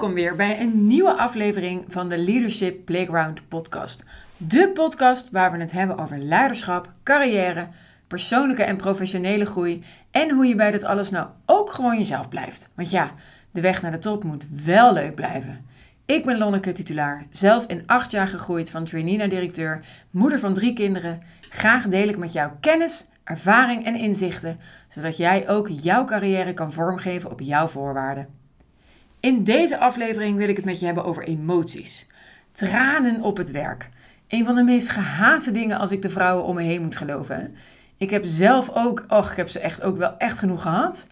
Welkom weer bij een nieuwe aflevering van de Leadership Playground podcast. De podcast waar we het hebben over leiderschap, carrière, persoonlijke en professionele groei en hoe je bij dat alles nou ook gewoon jezelf blijft. Want ja, de weg naar de top moet wel leuk blijven. Ik ben Lonneke Titulaar, zelf in acht jaar gegroeid van trainee naar directeur, moeder van drie kinderen. Graag deel ik met jou kennis, ervaring en inzichten, zodat jij ook jouw carrière kan vormgeven op jouw voorwaarden. In deze aflevering wil ik het met je hebben over emoties. Tranen op het werk. Een van de meest gehate dingen als ik de vrouwen om me heen moet geloven. Ik heb zelf ook, och, ik heb ze echt ook wel echt genoeg gehad.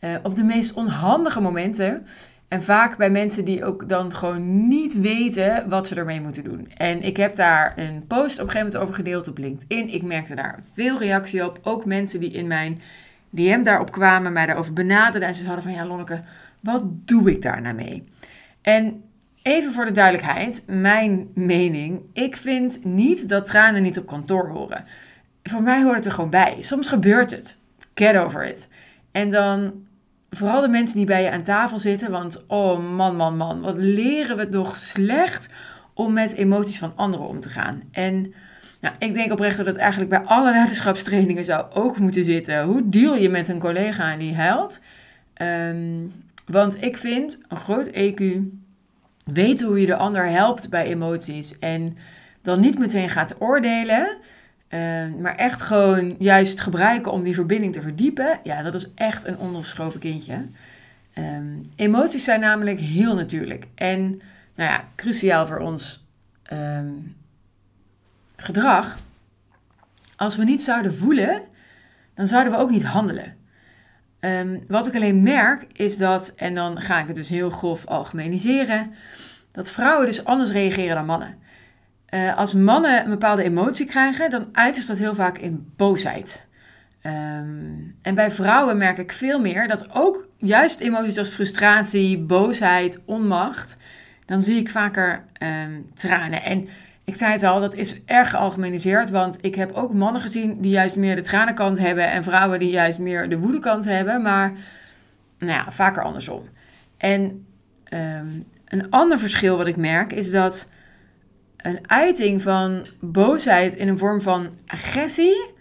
Uh, op de meest onhandige momenten. En vaak bij mensen die ook dan gewoon niet weten wat ze ermee moeten doen. En ik heb daar een post op een gegeven moment over gedeeld op LinkedIn. Ik merkte daar veel reactie op. Ook mensen die in mijn DM daarop kwamen, mij daarover benaderden. En ze hadden van, ja Lonneke, wat doe ik daar nou mee? En even voor de duidelijkheid, mijn mening. Ik vind niet dat tranen niet op kantoor horen. Voor mij hoort het er gewoon bij. Soms gebeurt het. Get over it. En dan vooral de mensen die bij je aan tafel zitten. Want oh man, man, man. Wat leren we toch slecht om met emoties van anderen om te gaan. En nou, ik denk oprecht dat het eigenlijk bij alle leiderschapstrainingen zou ook moeten zitten. Hoe deal je met een collega die huilt? Um, want ik vind een groot EQ, weten hoe je de ander helpt bij emoties en dan niet meteen gaat oordelen, uh, maar echt gewoon juist gebruiken om die verbinding te verdiepen, ja, dat is echt een ondergeschoven kindje. Um, emoties zijn namelijk heel natuurlijk en nou ja, cruciaal voor ons um, gedrag. Als we niet zouden voelen, dan zouden we ook niet handelen. Um, wat ik alleen merk is dat, en dan ga ik het dus heel grof algemeniseren, dat vrouwen dus anders reageren dan mannen. Uh, als mannen een bepaalde emotie krijgen, dan ze dat heel vaak in boosheid. Um, en bij vrouwen merk ik veel meer dat ook juist emoties als frustratie, boosheid, onmacht, dan zie ik vaker um, tranen. En ik zei het al, dat is erg gealgemeniseerd, want ik heb ook mannen gezien die juist meer de tranenkant hebben en vrouwen die juist meer de woedekant hebben, maar nou ja, vaker andersom. En um, een ander verschil wat ik merk is dat een uiting van boosheid in een vorm van agressie,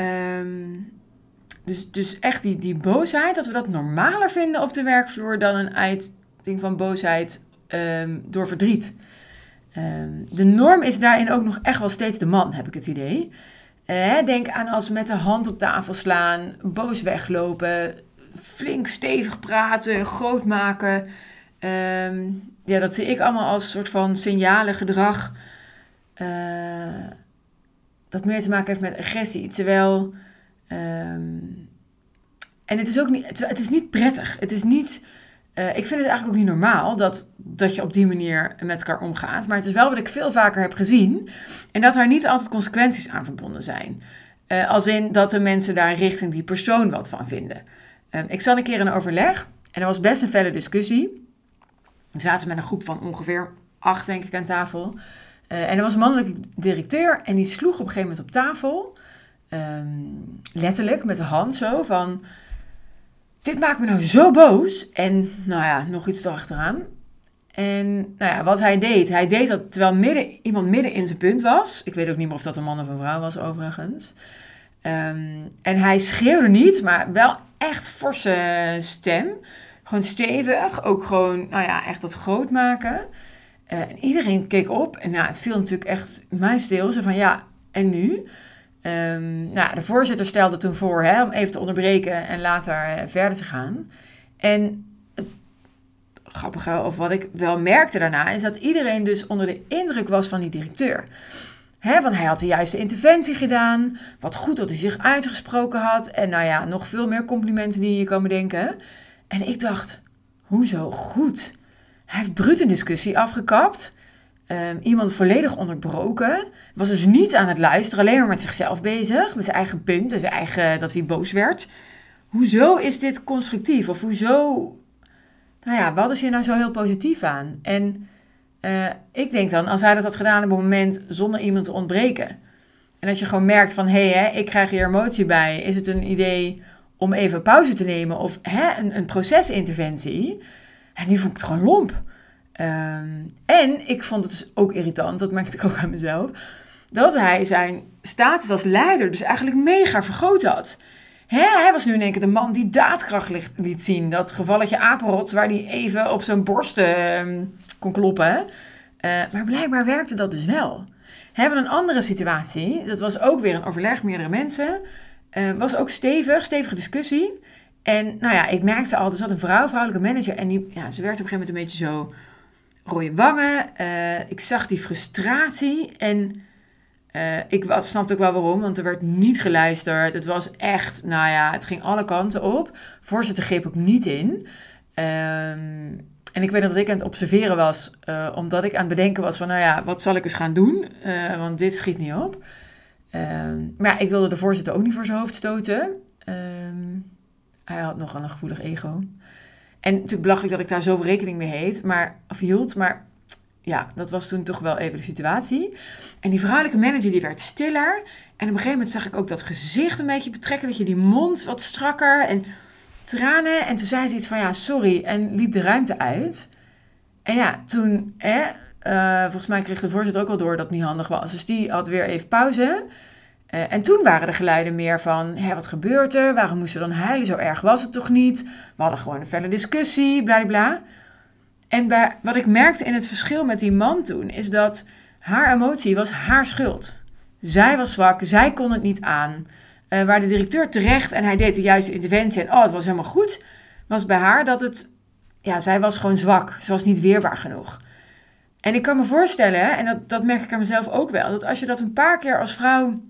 um, dus, dus echt die, die boosheid, dat we dat normaler vinden op de werkvloer dan een uiting van boosheid um, door verdriet. Um, de norm is daarin ook nog echt wel steeds de man, heb ik het idee. Uh, denk aan als met de hand op tafel slaan, boos weglopen, flink stevig praten, groot maken. Um, ja, dat zie ik allemaal als soort van signalen gedrag. Uh, dat meer te maken heeft met agressie. Terwijl. Um, en het is ook niet, het is niet prettig. Het is niet uh, ik vind het eigenlijk ook niet normaal dat, dat je op die manier met elkaar omgaat. Maar het is wel wat ik veel vaker heb gezien. En dat er niet altijd consequenties aan verbonden zijn. Uh, als in dat de mensen daar richting die persoon wat van vinden. Uh, ik zat een keer in een overleg en er was best een felle discussie. We zaten met een groep van ongeveer acht, denk ik, aan tafel. en er was een mannelijke directeur en die sloeg op een gegeven moment op tafel. Um, letterlijk met de hand zo van dit maakt me nou zo boos. En nou ja, nog iets erachteraan. En nou ja, wat hij deed, hij deed dat terwijl midden, iemand midden in zijn punt was. Ik weet ook niet meer of dat een man of een vrouw was overigens. Um, en hij schreeuwde niet, maar wel echt forse stem. Gewoon stevig, ook gewoon, nou ja, echt dat groot maken. Uh, en iedereen keek op en nou, het viel natuurlijk echt mij stil. Zo van, ja, en nu? Um, nou, de voorzitter stelde toen voor hè, om even te onderbreken en later uh, verder te gaan. En het grappige, of wat ik wel merkte daarna, is dat iedereen dus onder de indruk was van die directeur. Hè, want hij had de juiste interventie gedaan. Wat goed dat hij zich uitgesproken had. En nou ja, nog veel meer complimenten die je kan bedenken. En ik dacht, hoezo goed? Hij heeft bruut een discussie afgekapt. Um, iemand volledig onderbroken. Was dus niet aan het luisteren, alleen maar met zichzelf bezig. Met zijn eigen punten, zijn eigen, dat hij boos werd. Hoezo is dit constructief? Of hoezo... Nou ja, wat is hier nou zo heel positief aan? En uh, ik denk dan, als hij dat had gedaan op een moment zonder iemand te ontbreken. En als je gewoon merkt van, hé, hey, ik krijg hier emotie bij. Is het een idee om even pauze te nemen? Of hè, een, een procesinterventie? En nu vond ik het gewoon lomp. Ehm, en ik vond het dus ook irritant, dat merkte ik ook aan mezelf, dat hij zijn status als leider dus eigenlijk mega vergroot had. Hè, hij was nu in één keer de man die daadkracht liet zien. Dat gevalletje apenrots waar hij even op zijn borst ehm, kon kloppen. Uh, maar blijkbaar werkte dat dus wel. Hebben een andere situatie. Dat was ook weer een overleg, meerdere mensen. Uh, was ook stevig, stevige discussie. En nou ja, ik merkte al, er zat een vrouw, vrouwelijke manager. En die, ja, ze werd op een gegeven moment een beetje zo rode wangen. Uh, ik zag die frustratie. En uh, ik was, snapte ook wel waarom, want er werd niet geluisterd. Het was echt, nou ja, het ging alle kanten op. Voorzitter greep ook niet in. Um, en ik weet dat ik aan het observeren was, uh, omdat ik aan het bedenken was van, nou ja, wat zal ik eens gaan doen? Want dit schiet niet op. Ehm, maar ik wilde de voorzitter ook niet voor zijn hoofd stoten. Um, hij had nog een gevoelig ego. En natuurlijk belachelijk dat ik daar zoveel rekening mee heet, maar, of hield, maar ja, dat was toen toch wel even de situatie. En die vrouwelijke manager die werd stiller. En op een gegeven moment zag ik ook dat gezicht een beetje betrekken, weet je, die mond wat strakker en tranen. En toen zei ze iets van ja, sorry. En liep de ruimte uit. En ja, toen, hè, uh, volgens mij kreeg de voorzitter ook al door dat het niet handig was. Dus die had weer even pauze. Uh, en toen waren de geluiden meer van, hé, wat gebeurt er? Waarom moesten we dan huilen? Zo erg was het toch niet? We hadden gewoon een felle discussie, bla bla. En bij, wat ik merkte in het verschil met die man toen, is dat haar emotie was haar schuld. Zij was zwak, zij kon het niet aan. Uh, waar de directeur terecht en hij deed de juiste interventie en oh, het was helemaal goed, was bij haar dat het, ja, zij was gewoon zwak. Ze was niet weerbaar genoeg. En ik kan me voorstellen, en dat, dat merk ik aan mezelf ook wel, dat als je dat een paar keer als vrouw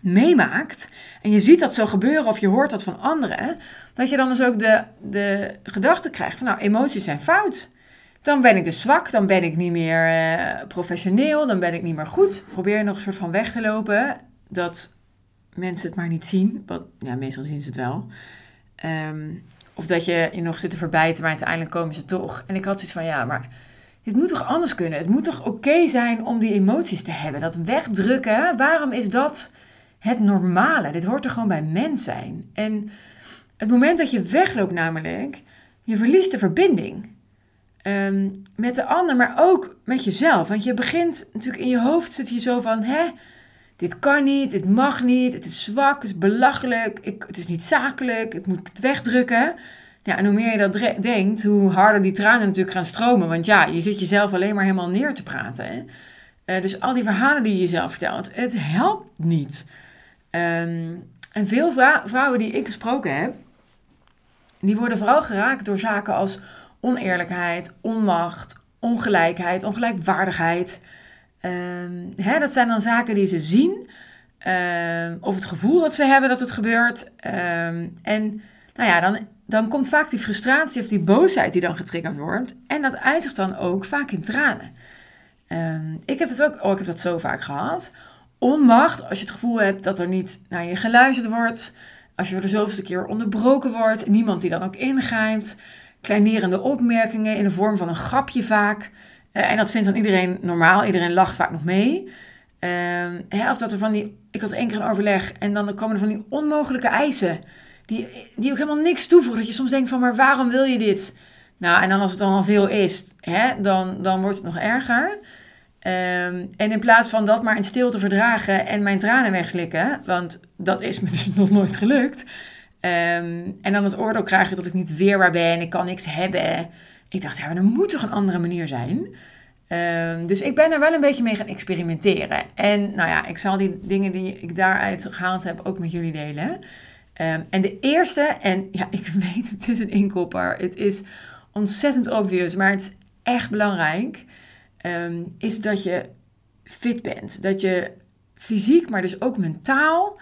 meemaakt en je ziet dat zo gebeuren of je hoort dat van anderen, dat je dan dus ook de, de gedachte krijgt van nou, emoties zijn fout. Dan ben ik dus zwak, dan ben ik niet meer uh, professioneel, dan ben ik niet meer goed. Probeer je nog een soort van weg te lopen dat mensen het maar niet zien. Wat, ja, meestal zien ze het wel. Um, of dat je je nog zit te verbijten, maar uiteindelijk komen ze toch. En ik had zoiets van, ja, maar dit moet toch anders kunnen? Het moet toch oké zijn om die emoties te hebben? Dat wegdrukken, waarom is dat het normale? Dit hoort er gewoon bij mens zijn. En het moment dat je wegloopt namelijk, je verliest de verbinding. Um, met de ander, maar ook met jezelf. Want je begint natuurlijk in je hoofd zit je zo van, hè, dit kan niet, dit mag niet, het is zwak, het is belachelijk, ik, het is niet zakelijk, ik moet het wegdrukken. Ja, en hoe meer je dat denkt, hoe harder die tranen natuurlijk gaan stromen. Want ja, je zit jezelf alleen maar helemaal neer te praten. Hè? Uh, dus al die verhalen die je jezelf vertelt, het helpt niet. Um, en veel vrouwen die ik gesproken heb, die worden vooral geraakt door zaken als oneerlijkheid, onmacht, ongelijkheid, ongelijkwaardigheid. Um, hè, dat zijn dan zaken die ze zien. Um, of het gevoel dat ze hebben dat het gebeurt. En nou ja, dan, dan komt vaak die frustratie of die boosheid die dan getriggerd wordt. En dat eindigt dan ook vaak in tranen. ik heb het ook, oh, ik heb dat zo vaak gehad. Onmacht, als je het gevoel hebt dat er niet naar je geluisterd wordt. Als je voor de zoveelste keer onderbroken wordt. Niemand die dan ook ingrijpt. Kleinerende opmerkingen in de vorm van een grapje vaak. Uh, en dat vindt dan iedereen normaal. Iedereen lacht vaak nog mee. Hè, of dat er van die... Ik had één keer een overleg en dan komen er van die onmogelijke eisen. Die, die ook helemaal niks toevoegen. Dat je soms denkt van, maar waarom wil je dit? Nou, en dan als het dan al veel is, hè, dan, dan wordt het nog erger. Um, en in plaats van dat maar in stilte verdragen en mijn tranen wegslikken, want dat is me dus nog nooit gelukt. Um, en dan het oordeel krijgen dat ik niet weerbaar ben, ik kan niks hebben. Ik dacht, ja, er moet toch een andere manier zijn? Um, dus ik ben er wel een beetje mee gaan experimenteren. En nou ja, ik zal die dingen die ik daaruit gehaald heb ook met jullie delen. En de eerste, en ja, ik weet het is een inkopper. Het is ontzettend obvious, maar het is echt belangrijk. Um, is dat je fit bent. Dat je fysiek, maar dus ook mentaal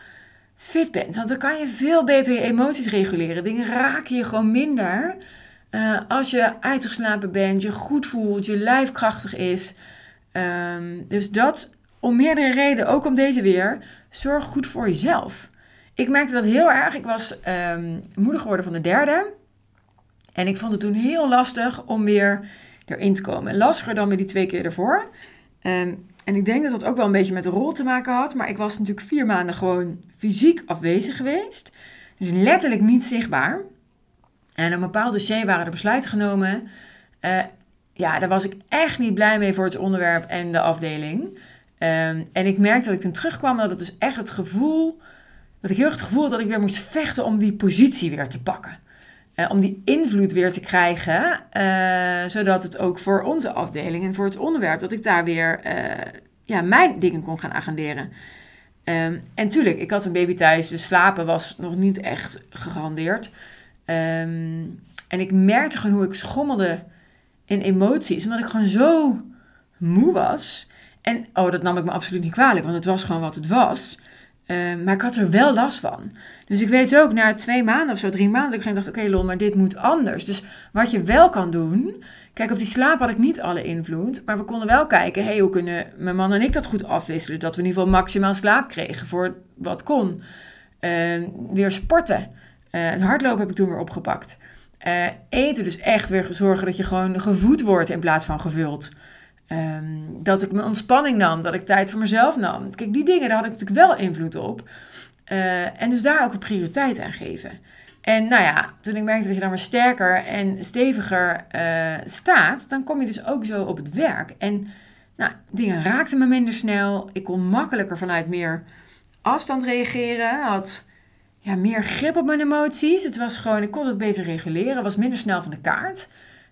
fit bent. Want dan kan je veel beter je emoties reguleren. Dingen raken je gewoon minder. Uh, als je uitgeslapen bent, je goed voelt, je lijf krachtig is. Um, dus dat om meerdere redenen, ook om deze weer, zorg goed voor jezelf. Ik merkte dat heel erg. Ik was um, moeder geworden van de derde. En ik vond het toen heel lastig om weer erin te komen. Lastiger dan met die twee keer ervoor. Um, en ik denk dat dat ook wel een beetje met de rol te maken had. Maar ik was natuurlijk vier maanden gewoon fysiek afwezig geweest. Dus letterlijk niet zichtbaar. En een bepaald dossier waren er besluiten genomen. Uh, ja, daar was ik echt niet blij mee voor het onderwerp en de afdeling. Um, en ik merkte dat ik toen terugkwam dat het dus echt het gevoel, dat ik heel erg het gevoel had dat ik weer moest vechten om die positie weer te pakken. Uh, om die invloed weer te krijgen, uh, zodat het ook voor onze afdeling en voor het onderwerp, dat ik daar weer ja, mijn dingen kon gaan agenderen. Um, en tuurlijk, ik had een baby thuis, dus slapen was nog niet echt gegarandeerd. Um, en ik merkte gewoon hoe ik schommelde in emoties, omdat ik gewoon zo moe was. En oh, dat nam ik me absoluut niet kwalijk, want het was gewoon wat het was. Um, maar ik had er wel last van. Dus ik weet ook, na twee maanden of zo, drie maanden, dat ik dacht, oké okay, maar dit moet anders. Dus wat je wel kan doen, kijk, op die slaap had ik niet alle invloed, maar we konden wel kijken, hey, hoe kunnen mijn man en ik dat goed afwisselen? Dat we in ieder geval maximaal slaap kregen voor wat kon. Uh, weer sporten. Uh, het hardlopen heb ik toen weer opgepakt. Uh, eten dus echt weer zorgen dat je gewoon gevoed wordt in plaats van gevuld. Um, dat ik mijn ontspanning nam, dat ik tijd voor mezelf nam. Kijk, die dingen, daar had ik natuurlijk wel invloed op. Uh, en dus daar ook een prioriteit aan geven. En nou ja, toen ik merkte dat je dan weer sterker en steviger uh, staat, dan kom je dus ook zo op het werk. En nou, dingen raakten me minder snel. Ik kon makkelijker vanuit meer afstand reageren. Had ja, meer grip op mijn emoties. Het was gewoon, ik kon het beter reguleren. was minder snel van de kaart.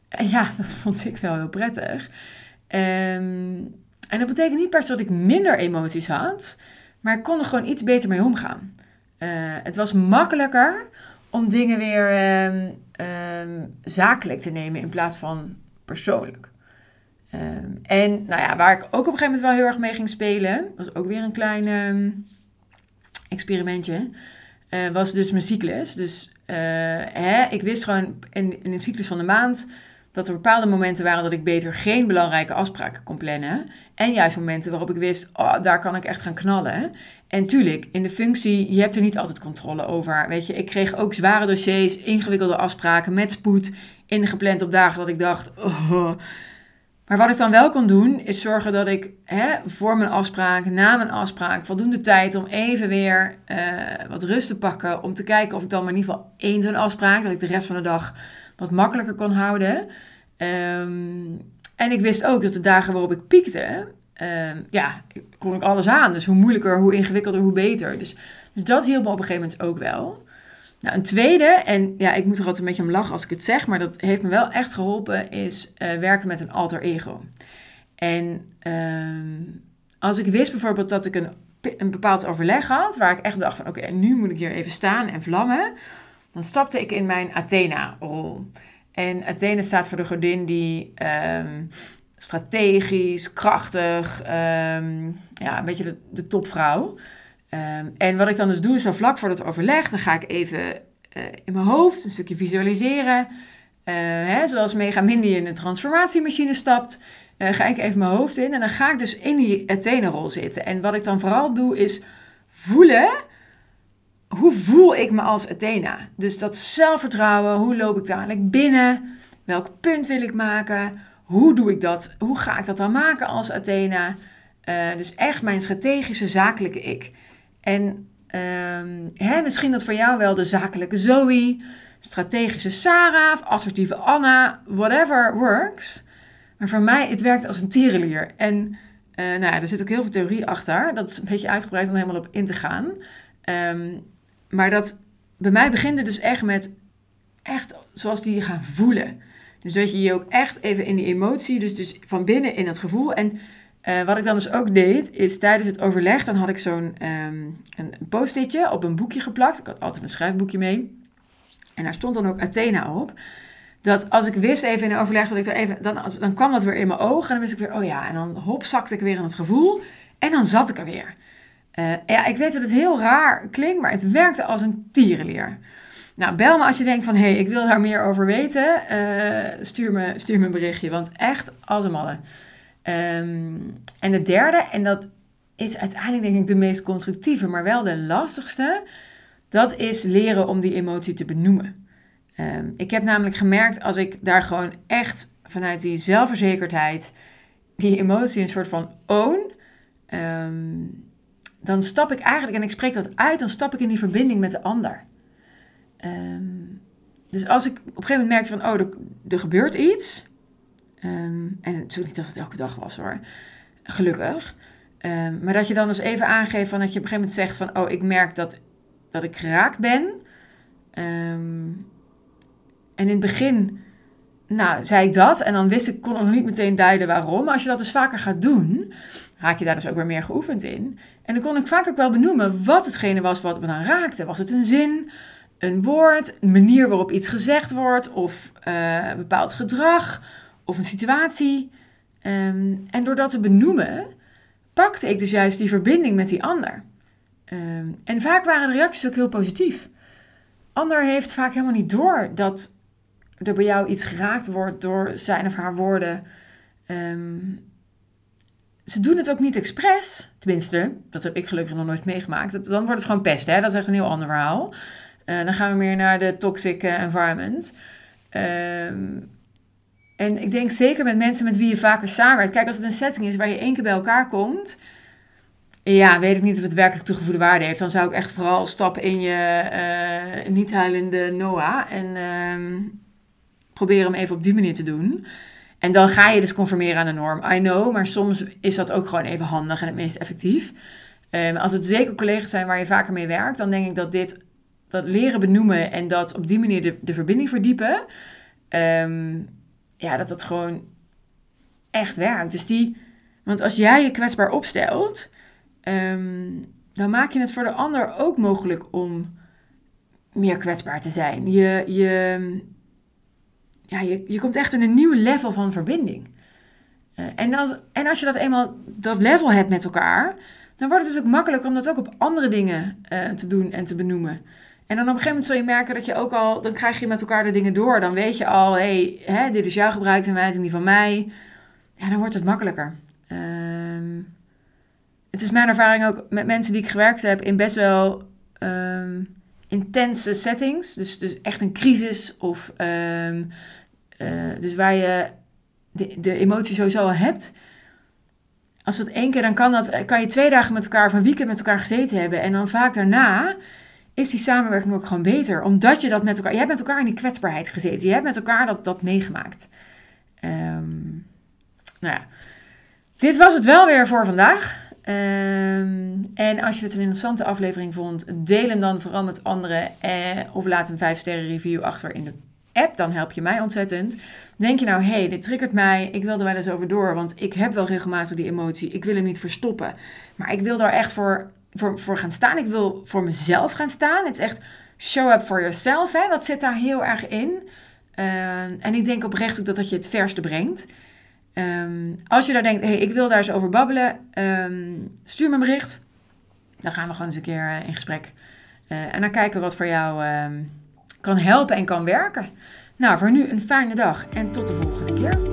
En ja, dat vond ik wel heel prettig. Um, en dat betekent niet per se dat ik minder emoties had, maar ik kon er gewoon iets beter mee omgaan. Uh, het was makkelijker om dingen weer um, um, zakelijk te nemen in plaats van persoonlijk. en nou ja, waar ik ook op een gegeven moment wel heel erg mee ging spelen, was ook weer een klein experimentje, uh, was dus mijn cyclus. Dus uh, hè, ik wist gewoon in, in cyclus van de maand dat er bepaalde momenten waren dat ik beter geen belangrijke afspraken kon plannen. En juist momenten waarop ik wist, oh, daar kan ik echt gaan knallen. En tuurlijk, in de functie, je hebt er niet altijd controle over. Weet je, ik kreeg ook zware dossiers, ingewikkelde afspraken met spoed ingepland op dagen dat ik dacht, oh. Maar wat ik dan wel kon doen, is zorgen dat ik hè, voor mijn afspraak, na mijn afspraak, voldoende tijd om even weer uh, wat rust te pakken. Om te kijken of ik dan maar in ieder geval één zo'n afspraak, dat ik de rest van de dag wat makkelijker kon houden. Um, en ik wist ook dat de dagen waarop ik piekte, um, ja, kon ik alles aan. Dus hoe moeilijker, hoe ingewikkelder, hoe beter. Dus, dus dat hielp me op een gegeven moment ook wel. Nou, een tweede, en ja, ik moet er altijd een beetje om lachen als ik het zeg, maar dat heeft me wel echt geholpen, is uh, werken met een alter ego. En um, als ik wist bijvoorbeeld dat ik een, een bepaald overleg had, waar ik echt dacht van oké, nu moet ik hier even staan en vlammen, dan stapte ik in mijn Athena-rol. En Athena staat voor de godin die um, strategisch, krachtig, um, ja, een beetje de, topvrouw. Um, en wat ik dan dus doe, dan vlak voor dat overleg, dan ga ik even uh, in mijn hoofd een stukje visualiseren. Uh, hè, zoals Mega Mindy in de transformatiemachine stapt, uh, ga ik even mijn hoofd in en dan ga ik dus in die Athena-rol zitten. En wat ik dan vooral doe, is voelen hoe voel ik me als Athena? Dus dat zelfvertrouwen, hoe loop ik dadelijk binnen? Welk punt wil ik maken? Hoe doe ik dat? Hoe ga ik dat dan maken als Athena? Uh, dus echt mijn strategische zakelijke ik. En um, hè, misschien dat voor jou wel de zakelijke Zoe, strategische Sarah, of assertieve Anna, whatever works. Maar voor mij, het werkt als een tierenlier. En uh, nou ja, er zit ook heel veel theorie achter. Dat is een beetje uitgebreid om helemaal op in te gaan. Um, maar dat bij mij begint het dus echt met echt zoals die gaan voelen. Dus dat je je ook echt even in die emotie, dus, dus van binnen in dat gevoel. En uh, wat ik dan dus ook deed, is tijdens het overleg, dan had ik zo'n um, een post-itje op een boekje geplakt. Ik had altijd een schrijfboekje mee. En daar stond dan ook Athena op. Dat als ik wist even in een overleg dat ik er even, dan, dan kwam dat weer in mijn ogen. En dan wist ik weer, oh ja, en dan hop, zakte ik weer in het gevoel. En dan zat ik er weer. Uh, ja, ik weet dat het heel raar klinkt, maar het werkte als een tierenleer. Nou, bel me als je denkt van, hé, hey, ik wil daar meer over weten. Uh, stuur, me, stuur me een berichtje, want echt als een malle. Um, en de derde, en dat is uiteindelijk denk ik de meest constructieve, maar wel de lastigste. Dat is leren om die emotie te benoemen. Um, ik heb namelijk gemerkt als ik daar gewoon echt vanuit die zelfverzekerdheid die emotie een soort van own... Um, dan stap ik eigenlijk, en ik spreek dat uit, dan stap ik in die verbinding met de ander. Um, dus als ik op een gegeven moment merkte van, oh, er, gebeurt iets. Ehm, en het niet dat het elke dag was hoor, gelukkig. Ehm, maar dat je dan dus even aangeeft van dat je op een gegeven moment zegt van, oh, ik merk dat, dat ik geraakt ben. Ehm, en in het begin, nou, zei ik dat en dan wist ik, kon nog niet meteen duiden waarom. Maar als je dat dus vaker gaat doen, raak je daar dus ook weer meer geoefend in. En dan kon ik vaak ook wel benoemen wat hetgene was wat me dan raakte. Was het een zin, een woord, een manier waarop iets gezegd wordt, of uh, een bepaald gedrag, of een situatie. Ehm, en door dat te benoemen, pakte ik dus juist die verbinding met die ander. Ehm, en vaak waren de reacties ook heel positief. Ander heeft vaak helemaal niet door dat er bij jou iets geraakt wordt door zijn of haar woorden. Ehm, ze doen het ook niet expres. Tenminste, dat heb ik gelukkig nog nooit meegemaakt. dan wordt het gewoon pest, hè? Dat is echt een heel ander verhaal. Uh, dan gaan we meer naar de toxic eh, environment. Um, en ik denk zeker met mensen met wie je vaker samenwerkt. Kijk, als het een setting is waar je één keer bij elkaar komt. Ja, weet ik niet of het werkelijk toegevoegde waarde heeft. Dan zou ik echt vooral stappen in je uh, niet huilende Noah. En uh, probeer hem even op die manier te doen. En dan ga je dus conformeren aan de norm. I know, maar soms is dat ook gewoon even handig en het meest effectief. Um, als het zeker collega's zijn waar je vaker mee werkt, dan denk ik dat dit, dat leren benoemen en dat op die manier de, de verbinding verdiepen, um, ja, dat dat gewoon echt werkt. Dus die, want als jij je kwetsbaar opstelt, ehm, dan maak je het voor de ander ook mogelijk om meer kwetsbaar te zijn. Je, je, ja, je, je komt echt in een nieuw level van verbinding. Uh, en, als, en als je dat eenmaal, dat level hebt met elkaar, dan wordt het dus ook makkelijker om dat ook op andere dingen uh, te doen en te benoemen. En dan op een gegeven moment zul je merken dat je ook al, dan krijg je met elkaar de dingen door. Dan weet je al, hé, hey, dit is jouw gebruiksaanwijzing, die van mij. Ja, dan wordt het makkelijker. Um, het is mijn ervaring ook met mensen die ik gewerkt heb in best wel um, intense settings. Dus, dus echt een crisis of um, uh, dus waar je de, de emotie sowieso al hebt. Als dat één keer, dan kan, dat, kan je twee dagen met elkaar een weekend met elkaar gezeten hebben. En dan vaak daarna is die samenwerking ook gewoon beter. Omdat je dat met elkaar... Je hebt met elkaar in die kwetsbaarheid gezeten. Je hebt met elkaar dat, dat meegemaakt. Um, nou ja. Dit was het wel weer voor vandaag. Um, en als je het een interessante aflevering vond, deel hem dan vooral met anderen. Eh, of laat een 5 sterren review achter in de app. Dan help je mij ontzettend. Denk je nou, hé, hey, dit triggert mij. Ik wil er wel eens over door. Want ik heb wel regelmatig die emotie. Ik wil hem niet verstoppen. Maar ik wil daar echt voor voor, voor gaan staan. Ik wil voor mezelf gaan staan. Het is echt show up for yourself. Hè? Dat zit daar heel erg in. Uh, en ik denk oprecht ook dat dat je het verste brengt. Um, als je daar denkt, hey, ik wil daar eens over babbelen, um, stuur me een bericht. Dan gaan we gewoon eens een keer uh, in gesprek. Uh, en dan kijken wat voor jou kan helpen en kan werken. Nou, voor nu een fijne dag en tot de volgende keer.